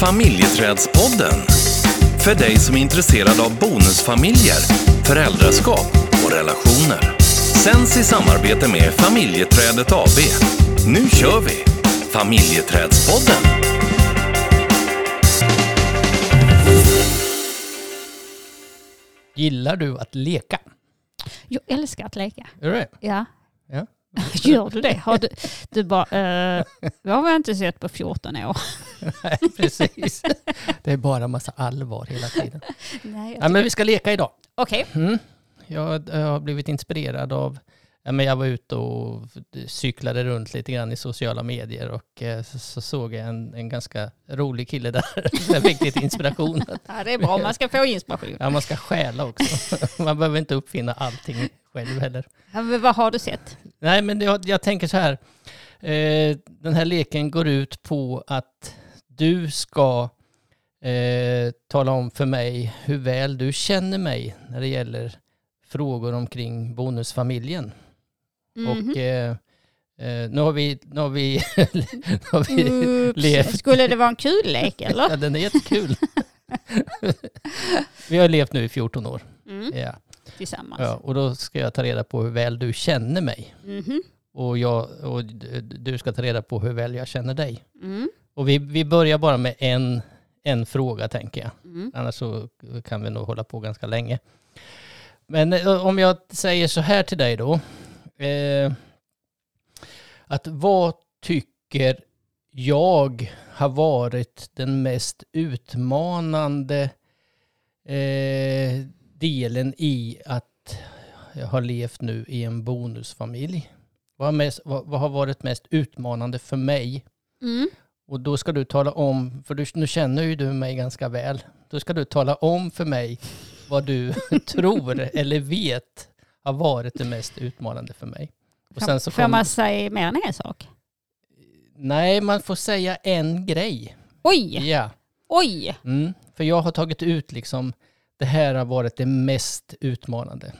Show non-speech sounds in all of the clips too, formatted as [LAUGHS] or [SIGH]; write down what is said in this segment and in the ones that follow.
Familjeträdspodden. För dig som är intresserad av bonusfamiljer, föräldraskap och relationer. Sänds i samarbete med Familjeträdet AB. Nu kör vi! Familjeträdspodden. Gillar du att leka? Jag älskar att leka. Gör du det? Ja. [LAUGHS] Gör du det? Har du, du bara, eh, det har jag inte sett på 14 år. [LAUGHS] Nej, precis. Det är bara massa allvar hela tiden. [LAUGHS] Nej, Ja, men vi ska leka idag. Okej. Mm. Jag, jag har blivit inspirerad av, ja, men jag var ute och cyklade runt lite grann i sociala medier och eh, så, så såg jag en, en ganska rolig kille där. [LAUGHS] Jag fick lite inspiration. Ja, det är bra, man ska få inspiration. Ja, man ska stjäla också. [LAUGHS] Man behöver inte uppfinna allting själv heller. Ja, vad har du sett? Nej, men jag, jag tänker så här. Eh, den här leken går ut på att du ska eh, tala om för mig hur väl du känner mig när det gäller frågor omkring bonusfamiljen. Mhm. Och eh, eh, nu har vi, nu har vi, [LAUGHS] nu har vi Oops. levt. Skulle det vara en kul lek eller? [LAUGHS] Ja, den är jättekul. [LAUGHS] vi har levt nu i 14 år. Mm, Ja. tillsammans. Ja, och då ska jag ta reda på hur väl du känner mig. Mhm. Och, jag, och du ska ta reda på hur väl jag känner dig. Mm, Och vi, vi börjar bara med en, en fråga tänker jag. mm. Annars så kan vi nog hålla på ganska länge. Men eh, om jag säger så här till dig då. Eh, att vad tycker jag har varit den mest utmanande eh, delen i att jag har levt nu i en bonusfamilj? Vad har, mest, vad, vad har varit mest utmanande för mig Mm. och då ska du tala om, för du, nu känner ju du mig ganska väl, då ska du tala om för mig vad du [LAUGHS] tror eller vet har varit det mest utmanande för mig. Och sen så Får kom, man säga mer än en sak? Nej, man får säga en grej. Oj, Ja. oj. Mm. För jag har tagit ut liksom, det här har varit det mest utmanande.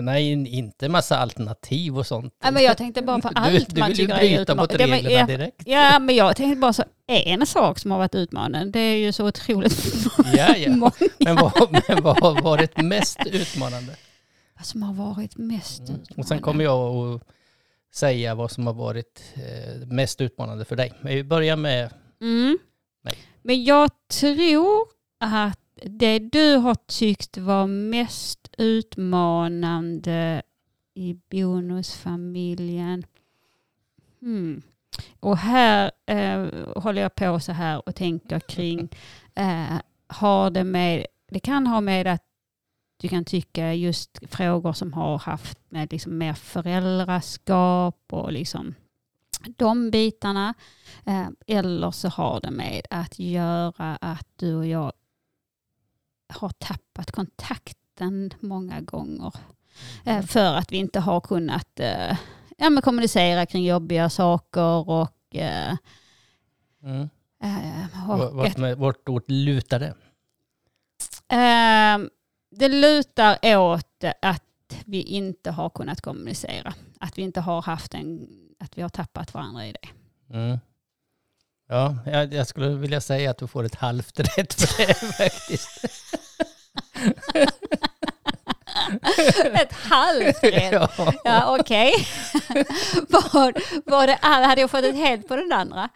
Nej, inte massa alternativ och sånt. Ja, men jag tänkte bara på [LAUGHS] Du- allt du man vill ju tycker är mot utmanande. Var- reglerna ja, direkt. Ja, men jag tänkte bara så en sak som har varit utmanande. Det är ju så otroligt Ja, ja. [LAUGHS] många. Men vad, men vad har varit mest utmanande? Som har varit mest Mm. utmanande. Och sen kommer jag att säga vad som har varit eh, mest utmanande för dig. Men vi börjar med... Mm. Nej. Men jag tror att det du har tyckt var mest utmanande i bonusfamiljen. Hmm. Och här eh, håller jag på så här och tänker kring, [LAUGHS] eh, har det med, det kan ha med att du kan tycka just frågor som har haft med liksom mer föräldraskap och liksom de bitarna. Eh, Eller så har det med att göra att du och jag har tappat kontakten många gånger. Eh, För att vi inte har kunnat eh, ja, men kommunicera kring jobbiga saker och, Mm. Vart, och vart, vart åt lutar det? Det lutar åt att vi inte har kunnat kommunicera. Att vi inte har haft en, att vi har tappat varandra i det. Mm. Ja, jag, jag skulle vilja säga att du får ett halvt rätt för det [LAUGHS] faktiskt. [LAUGHS] Ett halvt rätt. ja. Ja, okej. [LAUGHS] var, var det, hade jag fått ett helt på den andra?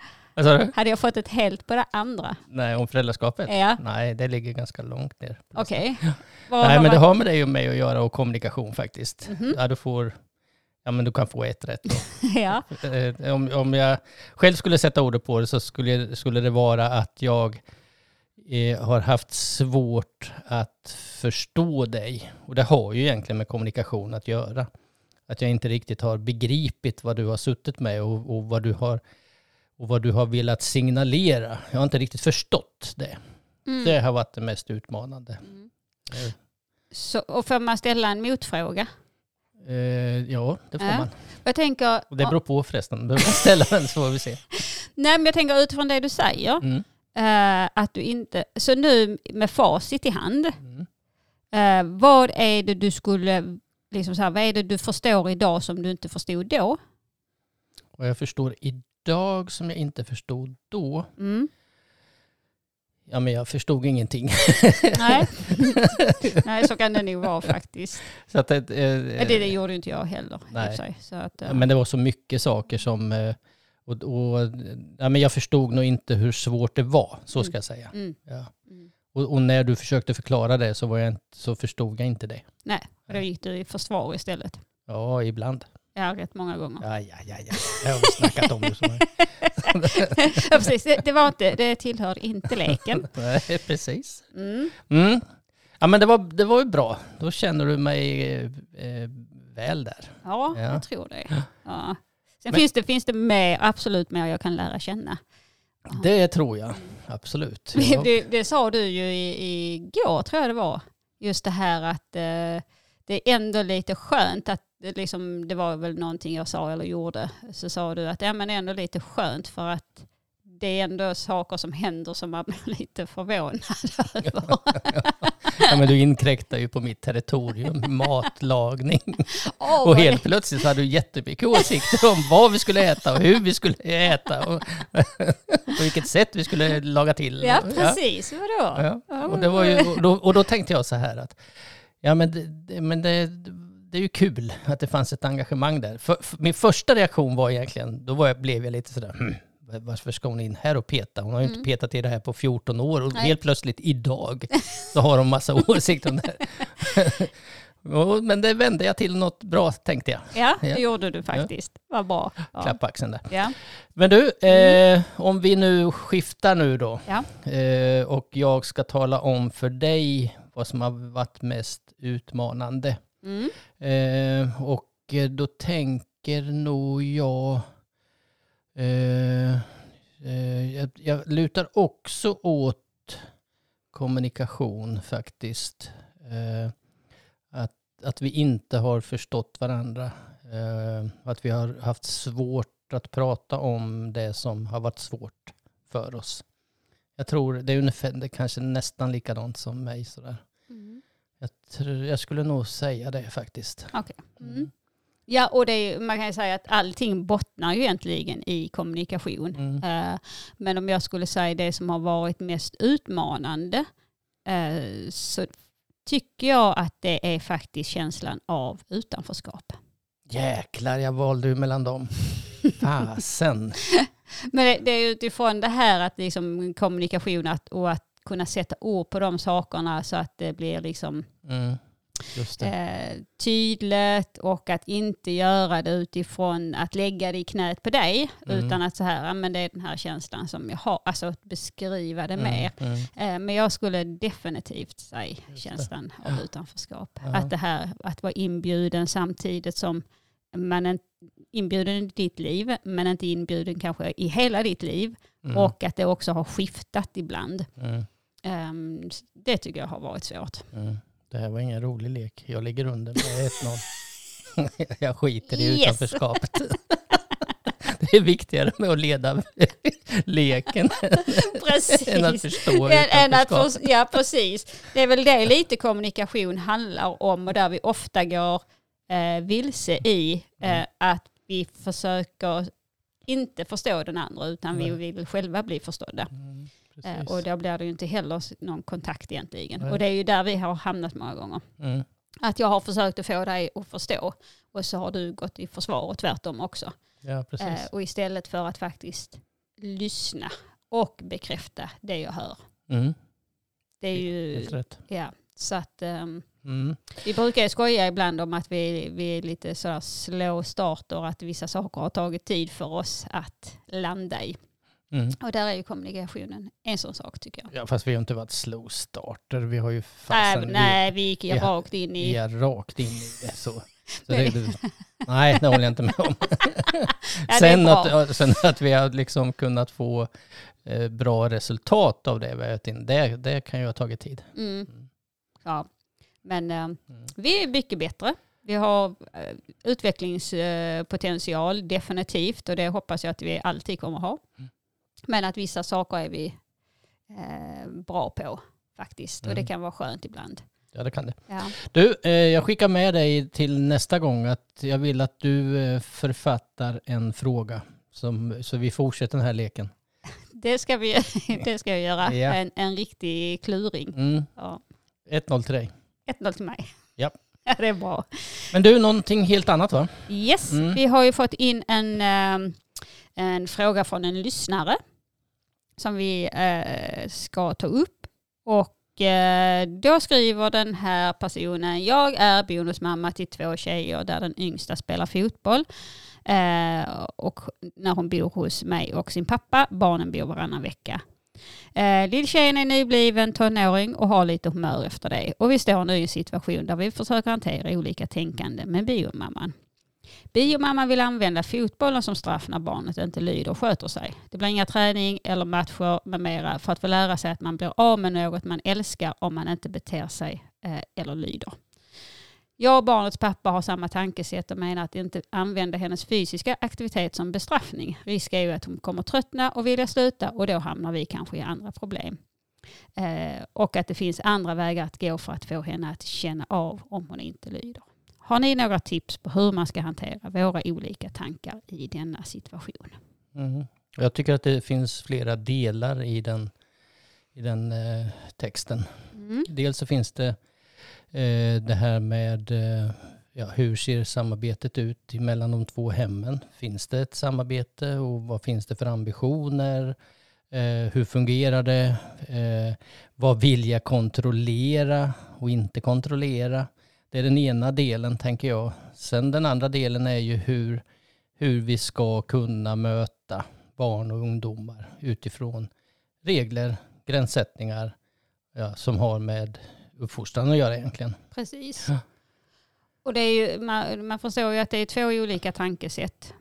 Du? Hade jag fått ett helt på det andra? Nej, om föräldraskapet? Ja, Nej, det ligger ganska långt ner. okej. [LAUGHS] Vad Nej, men det har med dig och mig att göra och kommunikation faktiskt. Mhm. Ja, du får... Ja, men du kan få ett rätt. [LAUGHS] Ja. Eh, om, om jag själv skulle sätta ordet på det så skulle, skulle det vara att jag eh, har haft svårt att förstå dig. Och det har ju egentligen med kommunikation att göra. Att jag inte riktigt har begripit vad du har suttit med och, och, vad, du har, och vad du har velat signalera. Jag har inte riktigt förstått det. Mm. Det har varit det mest utmanande. Mm. Så, och får man ställa en motfråga? eh, ja, det får Ja. man. Jag tänker, Och det beror på förresten. Behöver man ställa den så får vi se. [LAUGHS] nej, men jag tänker utifrån det du säger, Mm. eh, att du inte, så nu med facit i hand, Mm. eh, vad är det du skulle, liksom så här, vad är det du förstår idag som du inte förstod då? Vad jag förstår idag som jag inte förstod då. Mm. Ja, men jag förstod ingenting. Nej. [LAUGHS] Nej, så kan det nog vara faktiskt. så att, eh, Men det, det gjorde inte jag heller. Nej. Så att, eh, Men det var så mycket saker som... eh, Och, och, ja, men jag förstod nog inte hur svårt det var, så ska jag säga. mm, Ja. mm. Och, och när du försökte förklara det så, var jag, inte- så förstod jag inte det. Nej, och då gick du i försvar istället. Ja, ibland. Ja, rätt många gånger. Ja, ja, ja, ja. Det har vi snackat om. det. [LAUGHS] Ja, precis. Det, det, var inte, det tillhörde inte leken. [LAUGHS] Nej, precis. Mm. Mm. Ja, men det var, det var ju bra. Då känner du mig eh, eh, väl där. Ja, Ja. jag tror det. Ja. Sen Men- finns, det, finns det mer, absolut mer jag kan lära känna. Det tror jag. Absolut. Det, det, det sa du ju i, igår tror jag det var. Just det här att eh, det är ändå lite skönt att det, liksom, det var väl någonting jag sa eller gjorde. Så sa du att ja, men det är ändå lite skönt för att det är ändå saker som händer som man blir [LAUGHS] lite förvånad över. [LAUGHS] Ja, men du inkräktar ju på mitt territorium, [LAUGHS] matlagning. Åh, Och helt plötsligt hade du jättemycket åsikter om vad vi skulle äta och hur vi skulle äta och på vilket sätt vi skulle laga till. Ja, precis. Vadå? Ja. Ja, Och, det var ju, och, då, och då tänkte jag så här att ja, men, det, men det, det är ju kul att det fanns ett engagemang där. För, för, min första reaktion var egentligen, då var jag, blev jag lite sådär, hmm, varför ska hon in här och peta? Hon har ju inte Mm. petat i det här på 14 år och Nej. helt plötsligt idag [LAUGHS] så har hon massa åsikter om det här. [LAUGHS] Men det vände jag till något bra tänkte jag. Ja, det Ja. gjorde du faktiskt. Vad bra. Ja. Klapp axeln där. Ja. Men du, eh, om vi nu skiftar nu då Ja. eh, och jag ska tala om för dig vad som har varit mest utmanande. Mm. Eh, och eh, då tänker nog jag... Eh, eh, jag, jag lutar också åt kommunikation faktiskt. Eh, att, att vi inte har förstått varandra. Eh, att vi har haft svårt att prata om det som har varit svårt för oss. Jag tror det är ungefär, det är kanske nästan likadant som mig sådär. Mm. Jag, tror, jag skulle nog säga det faktiskt. Okej. Mm. Ja, och det är, man kan ju säga att allting bottnar ju egentligen i kommunikation. Mm. Eh, men om jag skulle säga det som har varit mest utmanande eh, så tycker jag att det är faktiskt känslan av utanförskap. Jäklar, jag valde ju mellan dem. [LAUGHS] Fasen. Men det, det är utifrån det här att liksom kommunikation att, och att kunna sätta ord på de sakerna så att det blir liksom Mm. Just det. eh, tydligt och att inte göra det utifrån att lägga det i knät på dig Mm. utan att så här, men det är den här känslan som jag har, alltså att beskriva det mer. Mm. Mm. Eh, men jag skulle definitivt säga det. känslan av utanförskap. Ja. Att det här att vara inbjuden samtidigt som man är inbjuden i ditt liv men inte inbjuden kanske i hela ditt liv Mm. och att det också har skiftat ibland. Ehm, det tycker jag har varit svårt. Mm. Det här var ingen rolig lek. Jag ligger under med 1-0. [LAUGHS] jag skiter i Yes. utanförskapet. [LAUGHS] det är viktigare med att leda [LAUGHS] leken Precis. än att förstå Än- än att utanförskapet. för, ja, precis. Det är väl det lite kommunikation handlar om och där vi ofta går eh, vilse i eh, Mm. att vi försöker inte förstå den andra utan vi Nej. vill själva bli förstådda. Mm, precis. och då blir det ju inte heller någon kontakt egentligen. Nej. Och det är ju där vi har hamnat många gånger. Mm. Att jag har försökt att få dig att förstå och så har du gått i försvar och tvärtom också. Ja, precis. Eh, och istället för att faktiskt lyssna och bekräfta det jag hör. Mm. Det är ju, Helt rätt. ja, så att ehm, Mm. vi brukar ju skoja ibland om att vi, vi är lite sådär slå starter, att vissa saker har tagit tid för oss att landa i. Mm. Och där är ju kommunikationen en sån sak tycker jag. Ja, fast vi har inte varit slow starter. Vi har ju fasen, nej, vi gick ju vi- rakt in vi i... är rakt in i det. Så. Så det, nej, det håller jag inte med om. [LAUGHS] Ja, sen, att, sen att vi har liksom kunnat få eh, bra resultat av det vi har in, det, det kan ju ha tagit tid. Mm. Ja, men ehm, Mm. vi är mycket bättre. Vi har eh, utvecklingspotential definitivt och det hoppas jag att vi alltid kommer ha. Mm. Men att vissa saker är vi eh, bra på faktiskt och det Mm. kan vara skönt ibland. Ja, det kan det. Ja. Du, eh, jag skickar med dig till nästa gång att jag vill att du eh, författar en fråga som, så vi fortsätter den här leken. [LAUGHS] Det ska, vi, [LAUGHS] det ska jag göra. Ja. En, en riktig kluring. Mm. Ja. 1-0 till dig. 1-0 till mig. Ja. [LAUGHS] Ja, det är bra. Men du, någonting helt annat va? Yes, Mm. vi har ju fått in en, ehm, en fråga från en lyssnare som vi eh, ska ta upp. Och eh, då skriver den här personen, jag är bonusmamma till två tjejer där den yngsta spelar fotboll. Eh, och när hon bor hos mig och sin pappa, barnen bor varannan vecka. Eh, Lilltjejen är nybliven tonåring och har lite humör efter det. Och vi står nu i en situation där vi försöker hantera olika tänkande med biomamman. Biomamman vill använda fotbollen som straff när barnet inte lyder och sköter sig. Det blir inga träning eller matcher med mera för att få lära sig att man blir av med något man älskar om man inte beter sig eh, eller lyder. Jag och barnets pappa har samma tankesätt och menar att inte använda hennes fysiska aktivitet som bestraffning. Risk är ju att hon kommer tröttna och vilja sluta och då hamnar vi kanske i andra problem. Eh, och att det finns andra vägar att gå för att få henne att känna av om hon inte lyder. Har ni några tips på hur man ska hantera våra olika tankar i denna situation? Mm. Jag tycker att det finns flera delar i den, i den eh, texten. Mm. Dels så finns det eh, det här med eh, ja, hur ser samarbetet ut mellan de två hemmen? Finns det ett samarbete och vad finns det för ambitioner? Eh, hur fungerar det? Eh, vad vill jag kontrollera och inte kontrollera? Det är den ena delen tänker jag. Sen den andra delen är ju hur, hur vi ska kunna möta barn och ungdomar utifrån regler, gränssättningar ja, som har med uppfostran att göra egentligen. Precis. Ja. Och det är ju, man, man förstår ju att det är två olika tankesätt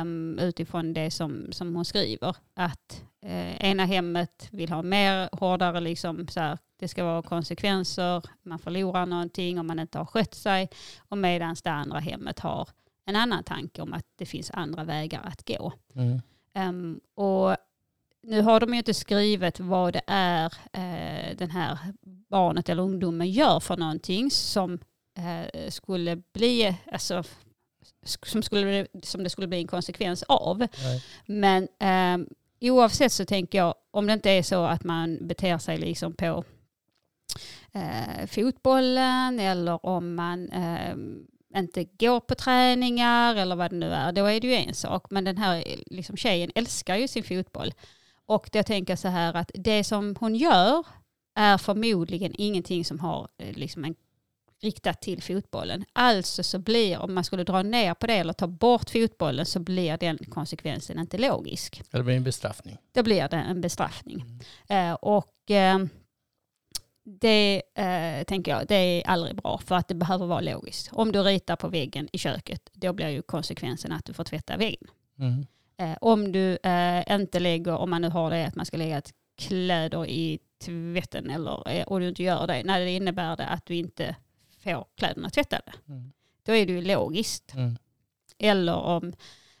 um, utifrån det som, som hon skriver. Att eh, ena hemmet vill ha mer hårdare, liksom, så här, det ska vara konsekvenser, man förlorar någonting om man inte har skött sig. Och medan det andra hemmet har en annan tanke om att det finns andra vägar att gå. Mm. Ehm, och nu har de ju inte skrivit vad det är eh, den här barnet eller ungdomen gör för någonting som eh, skulle bli, alltså, som, skulle, som det skulle bli en konsekvens av. Nej. Men ehm, oavsett så tänker jag, om det inte är så att man beter sig liksom på eh, fotbollen eller om man ehm, inte går på träningar eller vad det nu är, då är det ju en sak. Men den här liksom, tjejen älskar ju sin fotboll. Och jag tänker så här att det som hon gör är förmodligen ingenting som har eh, liksom en riktat till fotbollen. Alltså så blir, om man skulle dra ner på det eller ta bort fotbollen så blir den konsekvensen inte logisk. Eller blir det en bestraffning? Då blir det en bestraffning. Eh, och eh, det eh, tänker jag, det är aldrig bra för att det behöver vara logiskt. Om du ritar på väggen i köket, då blir ju konsekvensen att du får tvätta väggen. Mm. Eh, om du eh, inte lägger, om man nu har det att man ska lägga ett kläder i tvätten eller, eh, och du inte gör det, när det innebär det att du inte får kläderna tvättade. Mm. Då är det ju logiskt. Mm. Eller om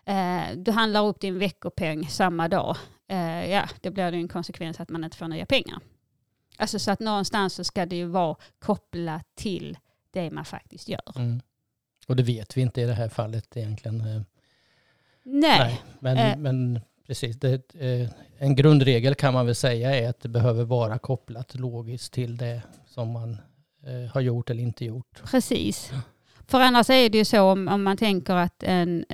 eh, du handlar upp din veckopeng samma dag, eh, ja, då blir det en konsekvens att man inte får nya pengar. Alltså så att någonstans så ska det ju vara kopplat till det man faktiskt gör. Mm. Och det vet vi inte i det här fallet egentligen. eh, Nej, Men, Eh. men precis, det, eh, en grundregel kan man väl säga är att det behöver vara kopplat logiskt till det som man eh, har gjort eller inte gjort. precis. För annars är det ju så om, om man tänker att en,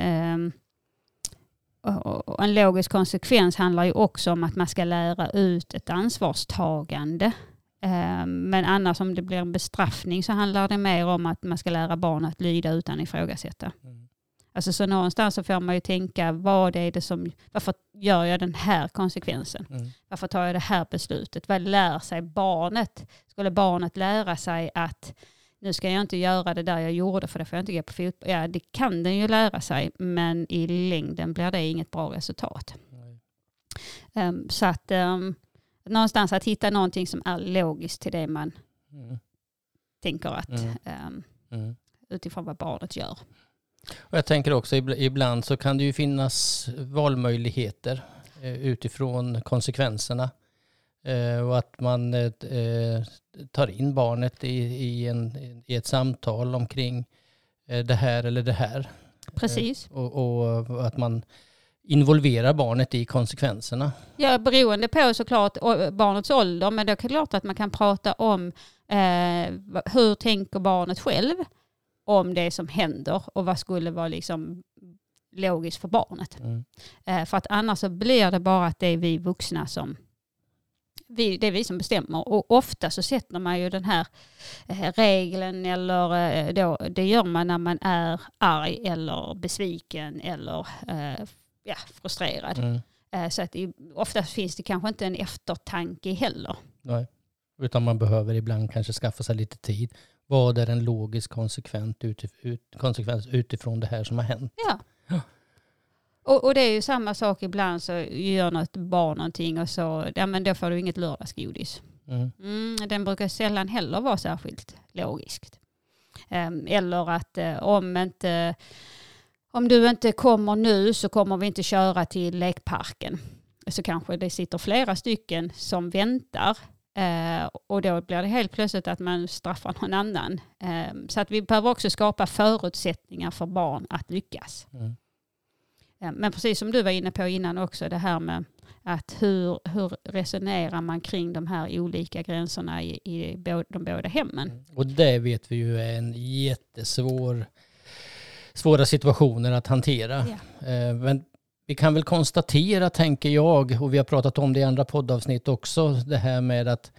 och- en logisk konsekvens handlar ju också om att man ska lära ut ett ansvarstagande. Ehm, Men annars om det blir en bestraffning så handlar det mer om att man ska lära barn att lyda utan ifrågasätta. Mm. Alltså så någonstans så får man ju tänka vad är det som, varför gör jag den här konsekvensen? Mm. Varför tar jag det här beslutet? Vad lär sig barnet? Skulle barnet lära sig att nu ska jag inte göra det där jag gjorde för det får jag inte gå på fotboll. Ja, det kan den ju lära sig men i längden blir det inget bra resultat. Ehm, så att um, någonstans att hitta någonting som är logiskt till det man Mm. tänker att Mm. ehm, Mm. utifrån vad barnet gör. Och jag tänker också ibl- ibland så kan det ju finnas valmöjligheter eh, utifrån konsekvenserna. Eh, och att man eh, eh, tar in barnet i, i, en, i ett samtal omkring det här eller det här. Precis. Och, och att man involvera barnet i konsekvenserna. Ja, beroende på såklart barnets ålder, men det är klart att man kan prata om eh, hur tänker barnet själv om det som händer och vad skulle vara liksom logiskt för barnet. Mm. Eh, för att annars så blir det bara att det är vi vuxna som vi, det är vi som bestämmer och ofta så sätter man ju den här eh, regeln eller eh, då, det gör man när man är arg eller besviken eller eh, ja, frustrerad. Mm. Så att oftast finns det kanske inte en eftertanke heller. Nej. Utan man behöver ibland kanske skaffa sig lite tid. Vad är en logisk konsekvens utifrån det här som har hänt? Ja. Och, och det är ju samma sak ibland så gör något barn någonting och så, ja men då får du inget lördagsgodis. Mm. Mm, den brukar sällan heller vara särskilt logiskt. Ehm, eller att eh, om, inte, om du inte kommer nu så kommer vi inte köra till lekparken. Så kanske det sitter flera stycken som väntar. Eh, och då blir det helt plötsligt att man straffar någon annan. Ehm, så att vi behöver också skapa förutsättningar för barn att lyckas. Mm. Men precis som du var inne på innan också, det här med att hur, hur resonerar man kring de här olika gränserna i, i de båda hemmen? Och det vet vi ju är en jättesvår svåra situationer att hantera. Eh, Men vi kan väl konstatera, tänker jag, och vi har pratat om det i andra poddavsnitt också, det här med att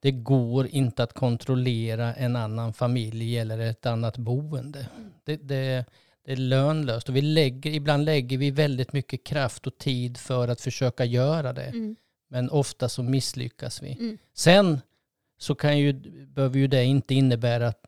det går inte att kontrollera en annan familj eller ett annat boende. Det, det, det är lönlöst och vi lägger, ibland lägger vi väldigt mycket kraft och tid för att försöka göra det. Mm. Men ofta så misslyckas vi. Mm. Sen så kan ju, behöver ju det inte innebära att,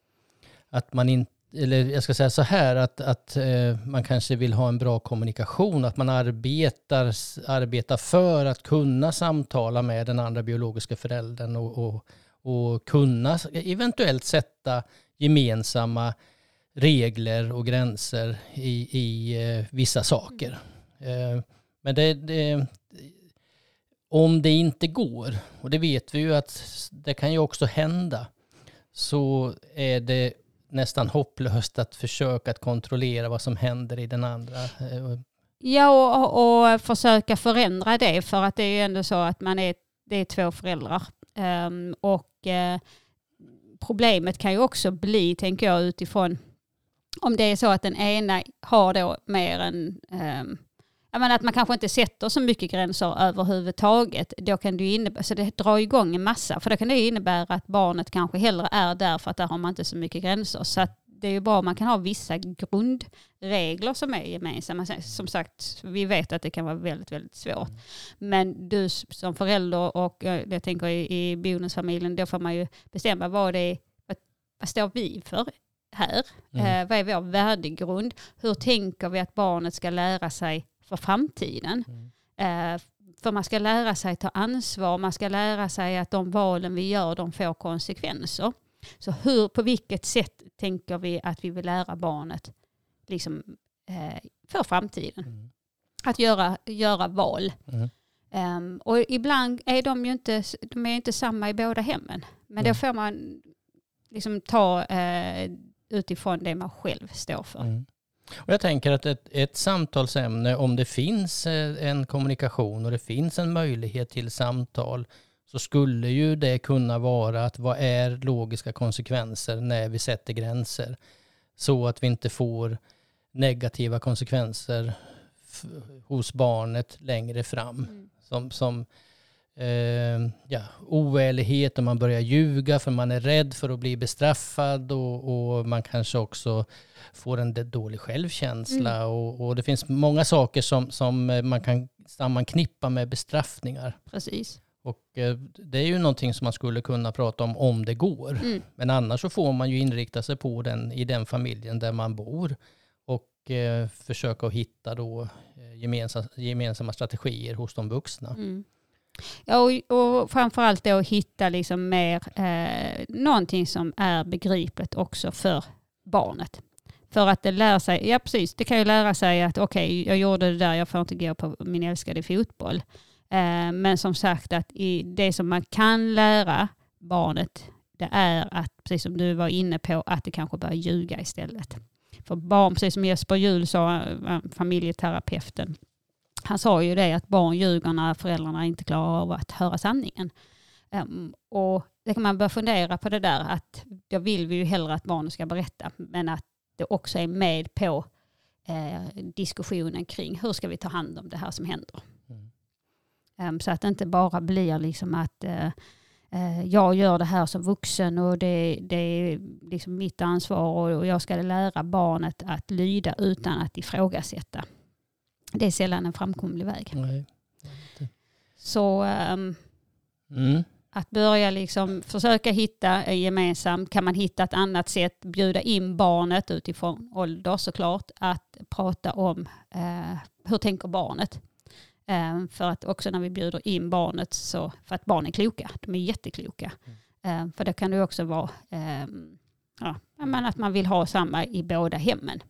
att man inte, eller jag ska säga så här, att, att eh, man kanske vill ha en bra kommunikation, att man arbetar, arbetar för att kunna samtala med den andra biologiska föräldern och, och, och kunna eventuellt sätta gemensamma regler och gränser i, i eh, vissa saker. Eh, men det, det, om det inte går, och det vet vi ju att det kan ju också hända, så är det nästan hopplöst att försöka att kontrollera vad som händer i den andra. Eh, ja, och, och, och försöka förändra det för att det är ju ändå så att man är, det är två föräldrar. Ehm, och eh, problemet kan ju också bli, tänker jag, utifrån om det är så att den ena har då mer än ehm, menar att man kanske inte sätter så mycket gränser överhuvudtaget. Då kan det ju innebära, så det drar igång en massa. För då kan det innebära att barnet kanske hellre är där för att där har man inte så mycket gränser. Så att det är ju bra om man kan ha vissa grundregler som är gemensamma. Som sagt, vi vet att det kan vara väldigt, väldigt svårt. Men du som förälder och eh, jag tänker i, i bonusfamiljen, då får man ju bestämma vad det är, vad, vad står vi för här? Mm. Eh, vad är vår värdegrund? Hur tänker vi att barnet ska lära sig för framtiden? Mm. Eh, för man ska lära sig ta ansvar, man ska lära sig att de valen vi gör, de får konsekvenser. Så hur, på vilket sätt tänker vi att vi vill lära barnet liksom, eh, för framtiden? Mm. Att göra, göra val. Mm. Ehm, och ibland är de ju inte, de är inte samma i båda hemmen. Men då Mm. får man liksom ta eh, utifrån det man själv står för. Mm. Och jag tänker att ett, ett samtalsämne, om det finns eh, en kommunikation och det finns en möjlighet till samtal, så skulle ju det kunna vara att vad är logiska konsekvenser när vi sätter gränser? Så att vi inte får negativa konsekvenser hos barnet längre fram. Mm. Som, som eh, ja, oärlighet och man börjar ljuga för man är rädd för att bli bestraffad och, och man kanske också får en dålig självkänsla och, och det finns många saker som, som eh, man kan sammanknippa med bestraffningar. Precis. Och eh, det är ju någonting som man skulle kunna prata om om det går. Mm. Men annars så får man ju inrikta sig på den i den familjen där man bor och eh, försöka att hitta då eh, gemensamma, gemensamma strategier hos de vuxna. Mm. Ja, och, och framförallt då hitta liksom mer eh, någonting som är begripligt också för barnet. För att det lär sig, ja precis, det kan ju lära sig att okej, jag gjorde det där, jag får inte gå på min älskade fotboll. Eh, men som sagt att i det som man kan lära barnet, det är att, precis som du var inne på, att det kanske börjar ljuga istället. För barn, precis som Jesper Juhl sa, eh, familjeterapeuten, han sa ju det att barn ljuger när föräldrarna inte klarar av att höra sanningen. Um, och det kan man börja fundera på det där att då vill vi ju hellre att barnen ska berätta men att det också är med på eh, diskussionen kring hur ska vi ta hand om det här som händer. Mm. Um, så att det inte bara blir liksom att uh, uh, jag gör det här som vuxen och det, det är liksom mitt ansvar och jag ska lära barnet att lyda utan att ifrågasätta. Det är sällan en framkomlig väg. Nej. Så um, mm att börja liksom försöka hitta gemensamt, kan man hitta ett annat sätt, bjuda in barnet utifrån ålder såklart, att prata om eh, hur tänker barnet. Eh, för att också när vi bjuder in barnet, så, för att barn är kloka, de är jättekloka. Mm. Eh, för det kan det också vara ja, att man vill ha samma i båda hemmen.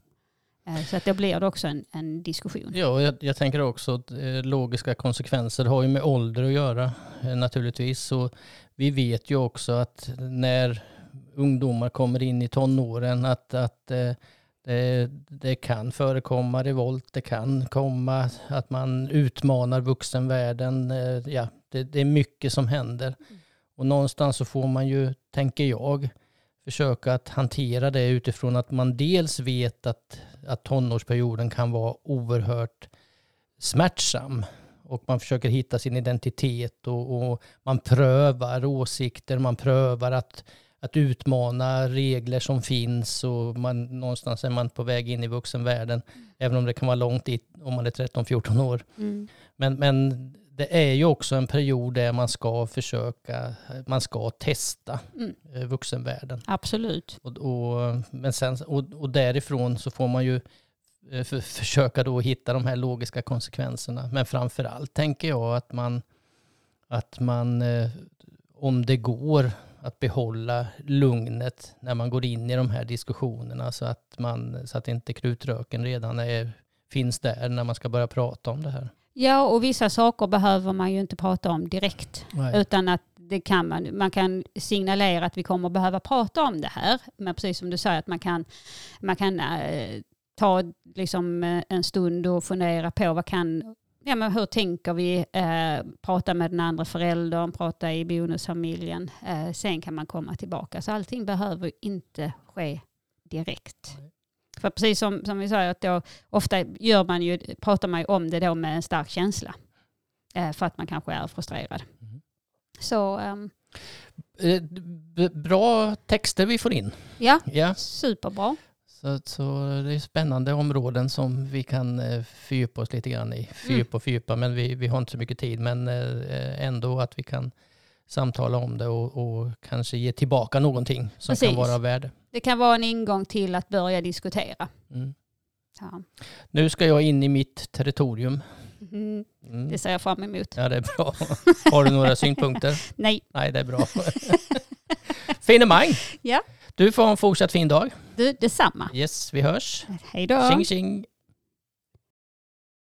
Eh, så att då blir det också en, en diskussion. Ja, jag, jag tänker också att eh, logiska konsekvenser har ju med ålder att göra eh, naturligtvis. Så vi vet ju också att när ungdomar kommer in i tonåren att, att det, det kan förekomma revolt, det kan komma att man utmanar vuxenvärlden. Ja, det, det är mycket som händer. Och någonstans så får man ju, tänker jag, försöka att hantera det utifrån att man dels vet att att tonårsperioden kan vara oerhört smärtsam. Och man försöker hitta sin identitet och, och man prövar åsikter, man prövar att, att utmana regler som finns och man, någonstans är man på väg in i vuxenvärlden. Mm. Även om det kan vara långt dit om man är 13-14 år. Mm. Men, men det är ju också en period där man ska försöka, man ska testa mm. Eh, vuxenvärlden. Absolut. Och, och, men sen, och, och därifrån så får man ju eh, för, försöka då hitta de här logiska konsekvenserna. Men framför allt tänker jag att man, att man eh, om det går, att behålla lugnet när man går in i de här diskussionerna så att, man, så att inte krutröken redan är, finns där när man ska börja prata om det här. Ja, och vissa saker behöver man ju inte prata om direkt. Nej. Utan att det kan man, man kan signalera att vi kommer behöva prata om det här. Men precis som du säger, att man kan, man kan äh, ta liksom, eh, en stund och fundera på vad kan Ja, men hur tänker vi? Eh, prata med den andra föräldern, prata i bonusfamiljen. Eh, sen kan man komma tillbaka. Så allting behöver inte ske direkt. För precis som, som vi säger, att då, ofta gör man ju, pratar man ju om det då med en stark känsla. Eh, för att man kanske är frustrerad. Mm. Så... Um, Bra texter vi får in. Ja, ja. superbra. Så, så det är spännande områden som vi kan eh, fördjupa oss lite grann i. Fördjupa och fördjupa, men vi, vi har inte så mycket tid. Men eh, ändå att vi kan samtala om det och, och kanske ge tillbaka någonting som Precis. kan vara av värde. Det kan vara en ingång till att börja diskutera. Mm. Ja. Nu ska jag in i mitt territorium. Mm. Mm. Det ser jag fram emot. Ja, det är bra. Har du några synpunkter? [LAUGHS] Nej. Nej, det är bra. [LAUGHS] Finemang! Ja. Du får ha en fortsatt fin dag. Du, detsamma. Yes, vi hörs. Hej då. Tjing tjing.